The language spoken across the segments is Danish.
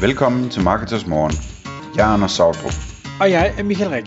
Velkommen til Marketers Morgen. Jeg er Anders Sautrup. Og jeg er Michael Rik.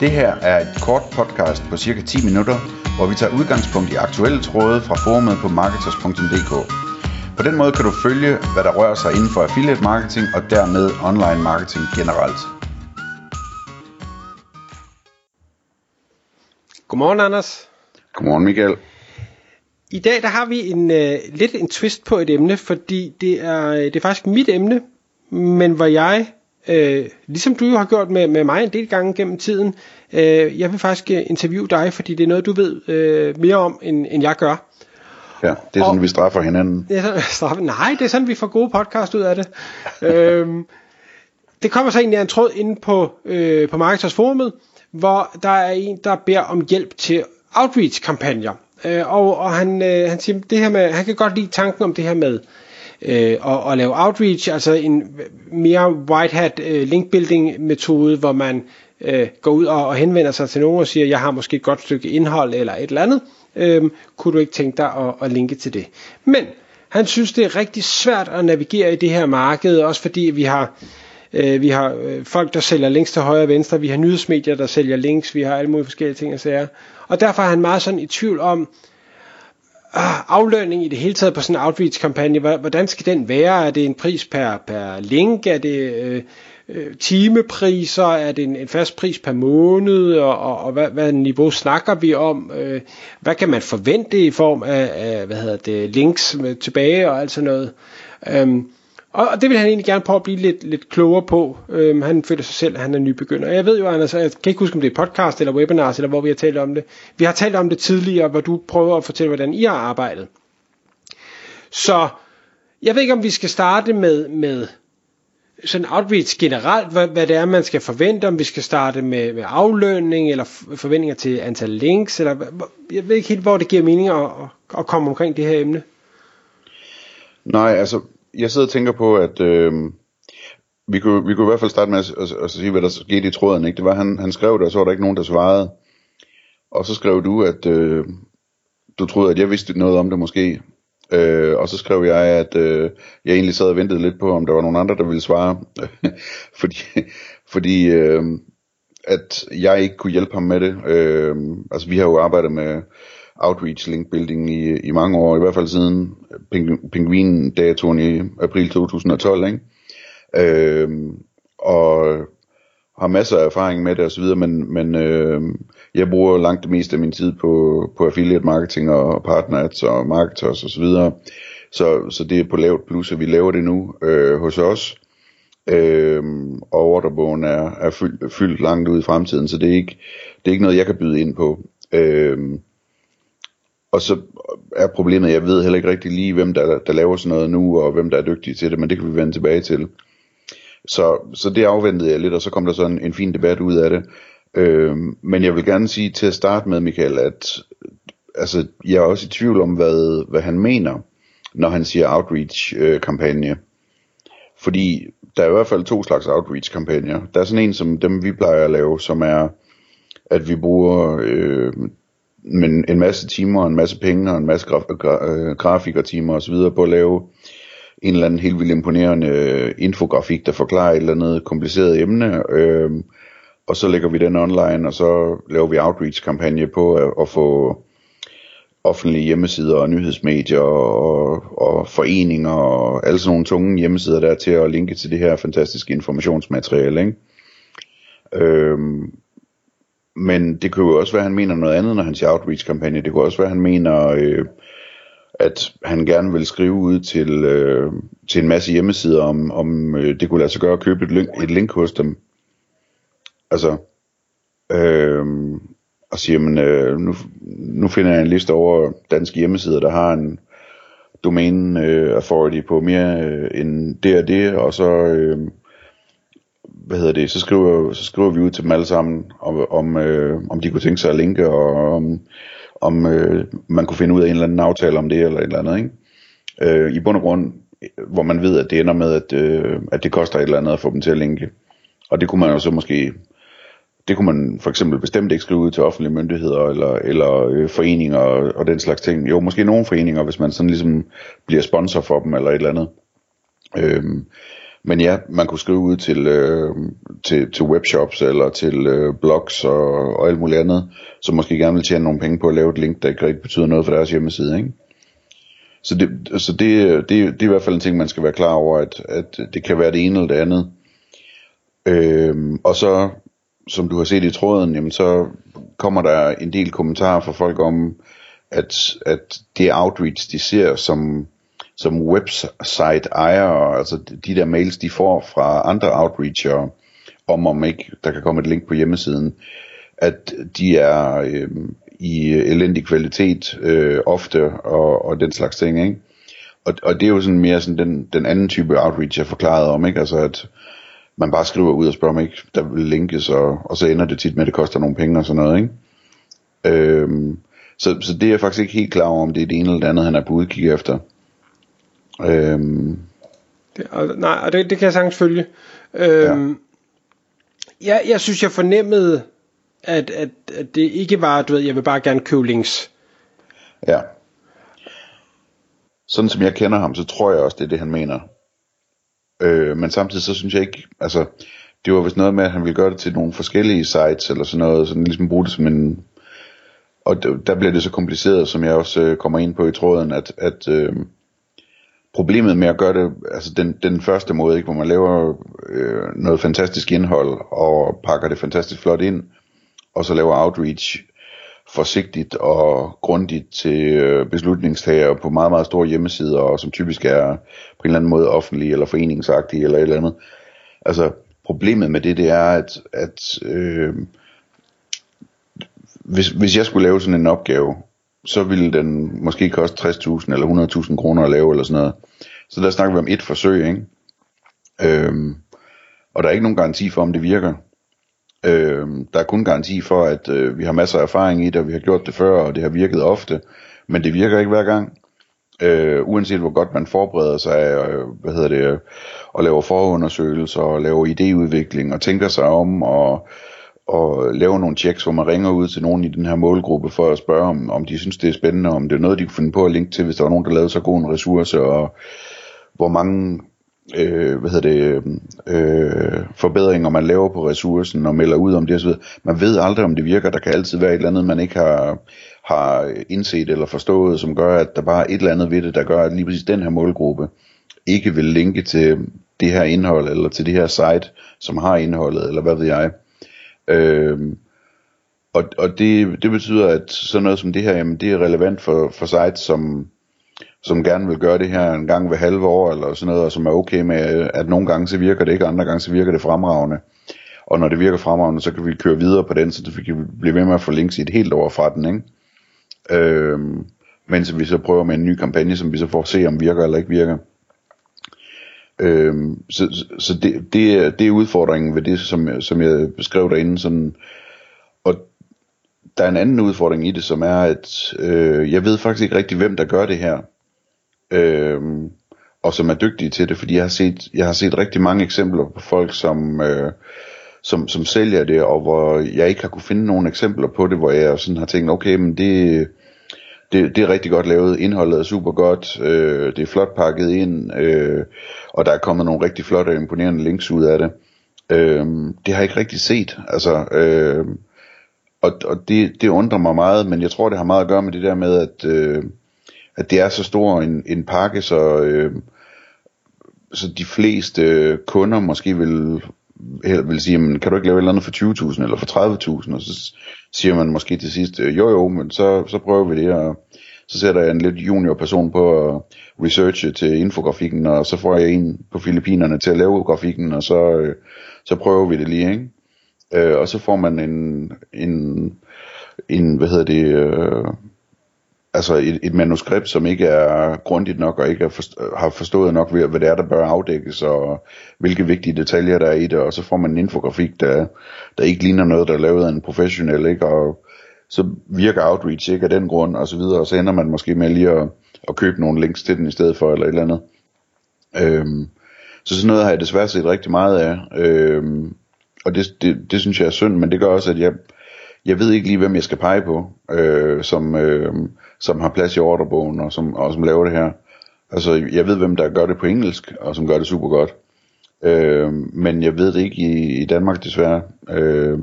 Det her er et kort podcast på cirka 10 minutter, hvor vi tager udgangspunkt i aktuelle tråde fra forumet på marketers.dk. På den måde kan du følge, hvad der rører sig inden for affiliate marketing og dermed online marketing generelt. Godmorgen, Anders. Godmorgen Michael. I dag der har vi en uh, lidt en twist på et emne, fordi det er, det er faktisk mit emne, men hvor jeg, uh, ligesom du jo har gjort med, med mig en del gange gennem tiden, uh, jeg vil faktisk interviewe dig, fordi det er noget, du ved uh, mere om, end, end jeg gør. Ja, det er sådan, og, vi straffer hinanden. Er sådan, straffer, nej, det er sådan, vi får gode podcast ud af det. øhm, det kommer så egentlig af en tråd inde på, øh, på Marketers Forumet, hvor der er en, der beder om hjælp til outreach-kampagner. Øh, og, og han, øh, han siger, det her med, han kan godt lide tanken om det her med øh, og, at lave outreach, altså en mere white hat øh, link building metode, hvor man øh, går ud og, og henvender sig til nogen og siger, jeg har måske et godt stykke indhold eller et eller andet, øh, kunne du ikke tænke dig at, at linke til det. Men han synes, det er rigtig svært at navigere i det her marked, også fordi vi har øh, vi har øh, folk, der sælger links til højre og venstre, vi har nyhedsmedier, der sælger links, vi har alle mulige forskellige ting og sager. Og derfor er han meget sådan i tvivl om, øh, Ah, aflønning i det hele taget på sådan en outreach-kampagne, hvordan skal den være? Er det en pris per, per link? Er det øh, øh, timepriser? Er det en, en fast pris per måned? Og, og, og hvad, hvad niveau snakker vi om? Øh, hvad kan man forvente i form af, af hvad hedder det, links med, tilbage og alt sådan noget? Um, og det vil han egentlig gerne prøve at blive lidt, lidt klogere på. Øhm, han føler sig selv, at han er nybegynder. Jeg ved jo, Anders, jeg kan ikke huske, om det er podcast eller webinars, eller hvor vi har talt om det. Vi har talt om det tidligere, hvor du prøver at fortælle, hvordan I har arbejdet. Så jeg ved ikke, om vi skal starte med, med sådan outreach generelt, hvad, hvad det er, man skal forvente, om vi skal starte med, med aflønning, eller forventninger til antal links, eller jeg ved ikke helt, hvor det giver mening at, at komme omkring det her emne. Nej, altså jeg sidder og tænker på, at øh, vi, kunne, vi kunne i hvert fald starte med at, at, at, at sige, hvad der skete i tråden. Ikke? Det var, han, han skrev det, og så var der ikke nogen, der svarede. Og så skrev du, at øh, du troede, at jeg vidste noget om det måske. Øh, og så skrev jeg, at øh, jeg egentlig sad og ventede lidt på, om der var nogen andre, der ville svare. fordi fordi øh, at jeg ikke kunne hjælpe ham med det. Øh, altså vi har jo arbejdet med outreach link building i, i mange år, i hvert fald siden pingvin-datoen i april 2012, ikke? Øh, og har masser af erfaring med det og så videre, men, men øh, jeg bruger langt det meste af min tid på, på affiliate marketing og partner ads og marketers og så videre. Så, så det er på lavt plus, at vi laver det nu øh, hos os. Øh, og orderbogen er, er fyldt, fyldt langt ud i fremtiden, så det er ikke, det er ikke noget, jeg kan byde ind på. Øh, og så er problemet, jeg ved heller ikke rigtig lige, hvem der, der laver sådan noget nu, og hvem der er dygtig til det, men det kan vi vende tilbage til. Så, så det afventede jeg lidt, og så kom der sådan en, en fin debat ud af det. Øh, men jeg vil gerne sige til at starte med, Michael, at altså, jeg er også i tvivl om, hvad, hvad han mener, når han siger outreach-kampagne. Fordi der er i hvert fald to slags outreach-kampagner. Der er sådan en som dem, vi plejer at lave, som er, at vi bruger øh, men en masse timer, og en masse penge og en masse graf, gra, øh, grafikertimer osv. på at lave en eller anden helt vildt imponerende øh, infografik, der forklarer et eller andet kompliceret emne, øh, og så lægger vi den online, og så laver vi outreach-kampagne på at, at få offentlige hjemmesider og nyhedsmedier og, og foreninger og alle sådan nogle tunge hjemmesider der til at linke til det her fantastiske informationsmateriale. Ikke? Øhm, men det kunne jo også være, at han mener noget andet, når han siger outreach-kampagne. Det kunne også være, at han mener, øh, at han gerne vil skrive ud til, øh, til en masse hjemmesider, om, om øh, det kunne lade sig gøre at købe et link, et link hos dem. Altså, øh, og siger, men øh, nu, nu finder jeg en liste over danske hjemmesider, der har en domain øh, authority på mere øh, end det og det, og så... Øh, hvad hedder det, så skriver, så skriver vi ud til dem alle sammen, om, om, øh, om de kunne tænke sig at linke, og om, om øh, man kunne finde ud af en eller anden aftale om det, eller et eller andet, ikke? Øh, I bund og grund, hvor man ved, at det ender med, at, øh, at det koster et eller andet at få dem til at linke. Og det kunne man jo så måske, det kunne man for eksempel bestemt ikke skrive ud til offentlige myndigheder, eller, eller øh, foreninger og, og den slags ting. Jo, måske nogle foreninger, hvis man sådan ligesom bliver sponsor for dem, eller et eller andet. Øh, men ja, man kunne skrive ud til, øh, til, til webshops eller til øh, blogs og, og alt muligt andet, som måske gerne vil tjene nogle penge på at lave et link, der ikke rigtig betyder noget for deres hjemmeside. Ikke? Så, det, så det, det, det er i hvert fald en ting, man skal være klar over, at, at det kan være det ene eller det andet. Øh, og så, som du har set i tråden, jamen så kommer der en del kommentarer fra folk om, at, at det outreach, de ser som som website ejer, altså de der mails, de får fra andre outreachere, om om ikke der kan komme et link på hjemmesiden, at de er øh, i elendig kvalitet øh, ofte, og, og den slags ting, ikke? Og, og det er jo sådan mere sådan den, den anden type outreach, jeg forklarede om, ikke? Altså at man bare skriver ud og spørger, om ikke der vil linkes, og, og så ender det tit med, at det koster nogle penge og sådan noget, ikke? Øhm, så, så det er jeg faktisk ikke helt klar over, om det er det ene eller det andet, han er på udkig efter. Øhm. Det, og, nej, og det, det kan jeg sagtens følge. Øhm, ja. jeg, jeg synes, jeg fornemmede, at, at, at det ikke var, du ved, jeg vil bare gerne købe links. Ja. Sådan som jeg kender ham, så tror jeg også, det er det, han mener. Øh, men samtidig så synes jeg ikke, altså, det var vist noget med, at han ville gøre det til nogle forskellige sites, eller sådan noget, sådan ligesom bruge det som en, og der bliver det så kompliceret, som jeg også øh, kommer ind på i tråden, at, at øh, problemet med at gøre det, altså den, den første måde, ikke, hvor man laver øh, noget fantastisk indhold, og pakker det fantastisk flot ind, og så laver outreach forsigtigt og grundigt til beslutningstagere beslutningstager på meget, meget store hjemmesider, og som typisk er på en eller anden måde offentlige eller foreningsagtige eller et eller andet. Altså problemet med det, det er, at, at øh, hvis, hvis jeg skulle lave sådan en opgave, så ville den måske koste 60.000 eller 100.000 kroner at lave eller sådan noget. Så der snakker vi om et forsøg, ikke? Øhm, og der er ikke nogen garanti for, om det virker. Øhm, der er kun garanti for, at øh, vi har masser af erfaring i det, og vi har gjort det før, og det har virket ofte. Men det virker ikke hver gang. Øh, uanset hvor godt man forbereder sig, og, hvad hedder det, og laver forundersøgelser, og laver idéudvikling, og tænker sig om, og og lave nogle checks, hvor man ringer ud til nogen i den her målgruppe for at spørge, om, om de synes, det er spændende, om det er noget, de kunne finde på at linke til, hvis der var nogen, der lavede så god en ressource, og hvor mange øh, hvad hedder det, øh, forbedringer man laver på ressourcen og melder ud om det osv. Man ved aldrig, om det virker. Der kan altid være et eller andet, man ikke har, har indset eller forstået, som gør, at der bare er et eller andet ved det, der gør, at lige præcis den her målgruppe ikke vil linke til det her indhold, eller til det her site, som har indholdet, eller hvad ved jeg. Øh, og og det, det betyder, at sådan noget som det her, jamen det er relevant for, for sites, som, som gerne vil gøre det her en gang hver halve år, eller sådan noget, og som er okay med, at nogle gange så virker det ikke, andre gange så virker det fremragende. Og når det virker fremragende, så kan vi køre videre på den, så vi kan blive ved med at få links i et helt år fra den, ikke? Øhm, mens vi så prøver med en ny kampagne, som vi så får se, om virker eller ikke virker. Øhm, så så det, det, er, det er udfordringen ved det, som, som jeg beskrev derinde. Sådan, og der er en anden udfordring i det, som er, at øh, jeg ved faktisk ikke rigtig, hvem der gør det her. Øh, og som er dygtige til det, fordi jeg har set, jeg har set rigtig mange eksempler på folk, som, øh, som, som sælger det, og hvor jeg ikke har kunne finde nogen eksempler på det, hvor jeg sådan har tænkt, okay, men det, det, det er rigtig godt lavet, indholdet er super godt, øh, det er flot pakket ind, øh, og der er kommet nogle rigtig flotte og imponerende links ud af det. Øh, det har jeg ikke rigtig set, altså, øh, og, og det, det undrer mig meget, men jeg tror det har meget at gøre med det der med, at, øh, at det er så stor en, en pakke, så, øh, så de fleste kunder måske vil vil sige, men kan du ikke lave et eller andet for 20.000 eller for 30.000, og så siger man måske til sidst, øh, jo jo, men så, så prøver vi det, og så sætter jeg en lidt junior person på at researche til infografikken, og så får jeg en på Filippinerne til at lave grafikken, og så, øh, så prøver vi det lige, ikke? Øh, og så får man en, en, en hvad hedder det, øh, altså et, et manuskript, som ikke er grundigt nok, og ikke er forst- har forstået nok, hvad det er, der bør afdækkes, og hvilke vigtige detaljer der er i det, og så får man en infografik, der, der ikke ligner noget, der er lavet af en professionel, ikke? og så virker outreach ikke af den grund, og så videre, og så ender man måske med lige at, at købe nogle links til den i stedet for, eller et eller andet. Øhm, så sådan noget har jeg desværre set rigtig meget af, øhm, og det, det, det synes jeg er synd, men det gør også, at jeg, jeg ved ikke lige, hvem jeg skal pege på, øh, som, øh, som har plads i ordrebogen, og som, og som laver det her. Altså, jeg ved, hvem der gør det på engelsk, og som gør det super godt. Øh, men jeg ved det ikke i, i Danmark desværre. Øh,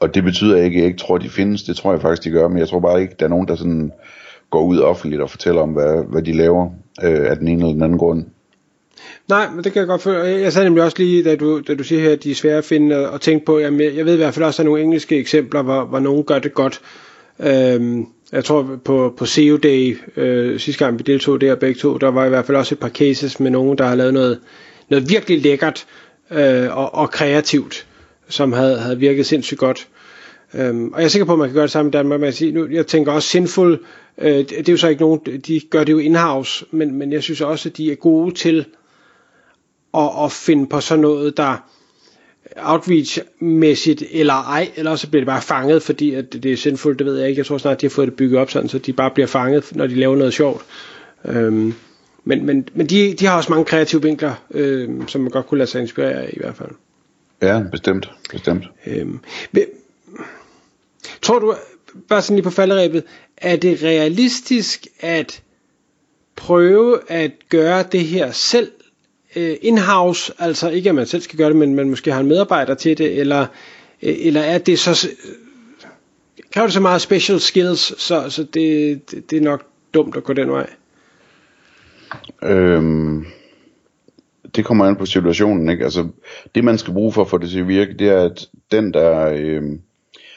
og det betyder ikke, at jeg ikke tror, de findes. Det tror jeg faktisk, de gør. Men jeg tror bare ikke, der er nogen, der sådan går ud offentligt og fortæller om, hvad, hvad de laver øh, af den ene eller den anden grund. Nej, men det kan jeg godt føle. Jeg sagde nemlig også lige, da du, da du siger her, at de er svære at finde og tænke på. Jamen, jeg ved i hvert fald også, at der er nogle engelske eksempler, hvor, hvor nogen gør det godt. Øhm, jeg tror på, på CEO Day, øh, sidste gang vi deltog der begge to, der var i hvert fald også et par cases med nogen, der har lavet noget, noget virkelig lækkert øh, og, og kreativt, som havde, havde virket sindssygt godt. Øhm, og jeg er sikker på, at man kan gøre det samme i Danmark. Men sige, nu, jeg tænker også Sinful, øh, det, det er jo så ikke nogen, de gør det jo in-house, men, men jeg synes også, at de er gode til at, at finde på sådan noget, der outreach-mæssigt eller ej, eller så bliver det bare fanget, fordi at det er sindfuldt, det ved jeg ikke. Jeg tror snart, de har fået det bygget op sådan, så de bare bliver fanget, når de laver noget sjovt. Øhm, men men, men de, de har også mange kreative vinkler, øhm, som man godt kunne lade sig inspirere af i hvert fald. Ja, bestemt. bestemt. Øhm, tror du, bare sådan lige på falderæbet, er det realistisk at prøve at gøre det her selv, øh, in-house, altså ikke at man selv skal gøre det, men man måske har en medarbejder til det, eller, øh, eller er det så, kræver det så meget special skills, så, så det, det, det er nok dumt at gå den vej? Øhm, det kommer an på situationen, ikke? Altså, det man skal bruge for at få det til at virke, det er, at den der, øh,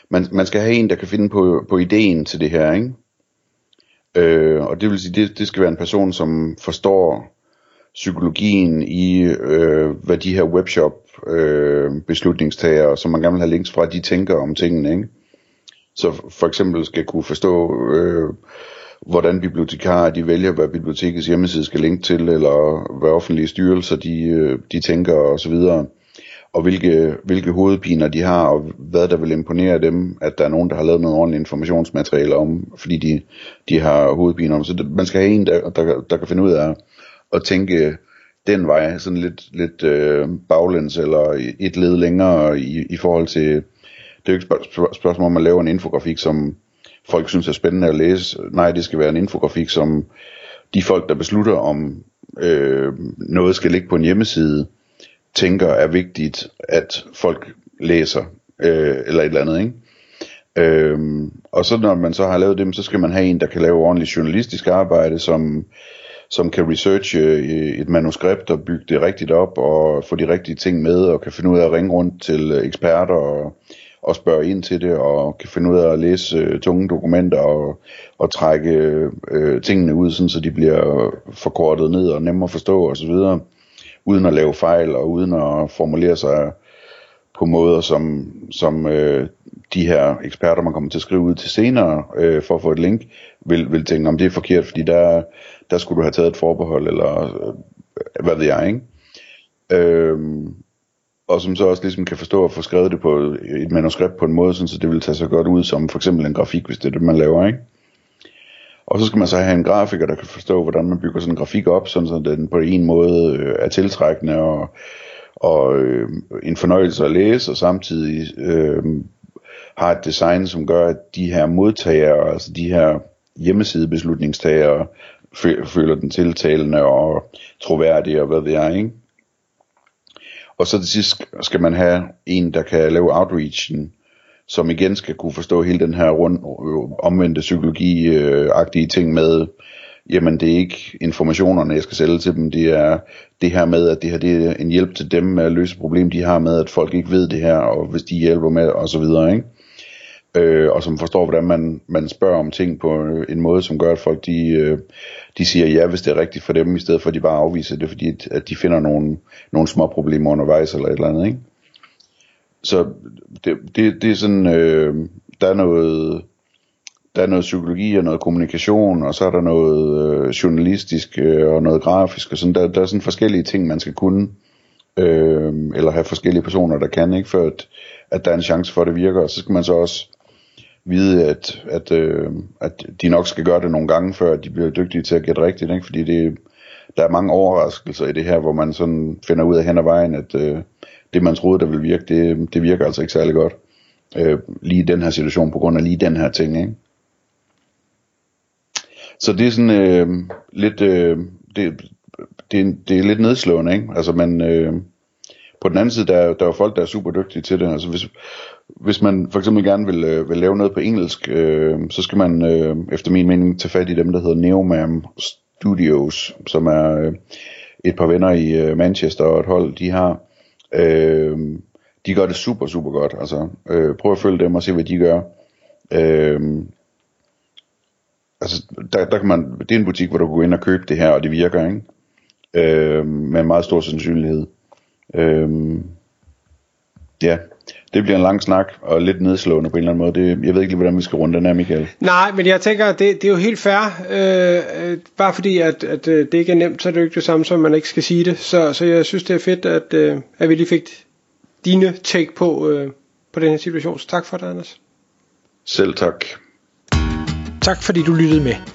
man, man skal have en, der kan finde på, på ideen til det her, ikke? Øh, og det vil sige, det, det skal være en person, som forstår psykologien i, øh, hvad de her webshop øh, beslutningstagere, som man gerne vil have links fra, de tænker om tingene. Ikke? Så for eksempel skal kunne forstå, øh, hvordan bibliotekarer de vælger, hvad bibliotekets hjemmeside skal linke til, eller hvad offentlige styrelser de, øh, de tænker osv., og hvilke, hvilke hovedpiner de har, og hvad der vil imponere dem, at der er nogen, der har lavet noget ordentligt informationsmateriale om, fordi de, de har hovedpiner om. Så det, man skal have en, der, der, der kan finde ud af at tænke den vej, sådan lidt, lidt øh, baglæns eller et led længere i, i forhold til, det er jo ikke spørg- spørgsmål om at lave en infografik, som folk synes er spændende at læse. Nej, det skal være en infografik, som de folk, der beslutter om øh, noget skal ligge på en hjemmeside, tænker er vigtigt, at folk læser, øh, eller et eller andet, ikke? Øhm, og så når man så har lavet dem, så skal man have en, der kan lave ordentligt journalistisk arbejde, som som kan researche øh, et manuskript og bygge det rigtigt op og få de rigtige ting med og kan finde ud af at ringe rundt til øh, eksperter og, og spørge ind til det og kan finde ud af at læse øh, tunge dokumenter og, og trække øh, tingene ud, sådan, så de bliver forkortet ned og nemmere at forstå osv., uden at lave fejl og uden at formulere sig på måder, som, som øh, de her eksperter, man kommer til at skrive ud til senere, øh, for at få et link, vil, vil tænke, om det er forkert, fordi der, der skulle du have taget et forbehold, eller øh, hvad ved jeg, ikke? Øhm, og som så også ligesom kan forstå at få skrevet det på et manuskript på en måde, sådan, så det vil tage så godt ud som for eksempel en grafik, hvis det er det, man laver, ikke? Og så skal man så have en grafiker, der kan forstå, hvordan man bygger sådan en grafik op, sådan så den på en måde øh, er tiltrækkende og, og øh, en fornøjelse at læse, og samtidig øh, har et design, som gør, at de her modtagere, altså de her hjemmesidebeslutningstagere, føler den tiltalende og troværdig og hvad ved jeg, ikke? Og så til sidst skal man have en, der kan lave outreachen, som igen skal kunne forstå hele den her rund, omvendte psykologi-agtige ting med, jamen det er ikke informationerne, jeg skal sælge til dem, det er det her med, at det her det er en hjælp til dem med at løse problemer, de har med, at folk ikke ved det her, og hvis de hjælper med, og så videre, ikke? Øh, og som forstår, hvordan man, man spørger om ting på øh, en måde, som gør, at folk de, øh, de siger ja, hvis det er rigtigt for dem, i stedet for at de bare afviser det, fordi at de finder nogle, nogle små problemer undervejs eller et eller andet. Ikke? Så det, det, det er sådan, øh, der er noget, der er noget psykologi og noget kommunikation, og så er der noget øh, journalistisk øh, og noget grafisk, og sådan, der, der er sådan forskellige ting, man skal kunne, øh, eller have forskellige personer, der kan, ikke, for at, at der er en chance for, at det virker, og så skal man så også vide, at, at, øh, at de nok skal gøre det nogle gange, før de bliver dygtige til at gætte rigtigt, ikke? fordi det, der er mange overraskelser i det her, hvor man sådan finder ud af hen ad vejen, at øh, det man troede, der ville virke, det, det virker altså ikke særlig godt. Øh, lige i den her situation, på grund af lige den her ting. Ikke? Så det er sådan øh, lidt, øh, det, det, det er lidt nedslående, ikke? Altså man, øh, på den anden side, der, er- der er jo folk, der er super dygtige til det. Altså hvis, hvis man for eksempel gerne vil, øh, vil lave noget på engelsk, øh, så skal man øh, efter min mening tage fat i dem, der hedder Neomam Studios, som er øh, et par venner i øh, Manchester og et hold, de har. Øh, de gør det super, super godt. Altså, øh, prøv at følge dem og se, hvad de gør. Øh, altså, der, der kan man, det er en butik, hvor du kan gå ind og købe det her, og det virker, ikke? Øh, med en meget stor sandsynlighed. Øh, ja, det bliver en lang snak, og lidt nedslående på en eller anden måde. Det, jeg ved ikke lige, hvordan vi skal runde den her, Michael. Nej, men jeg tænker, det, det er jo helt fair. Øh, øh, bare fordi, at, at øh, det ikke er nemt, så er det jo ikke det samme, som man ikke skal sige det. Så, så jeg synes, det er fedt, at, øh, at vi lige fik dine take på, øh, på den her situation. Så tak for det, Anders. Selv tak. Tak fordi du lyttede med.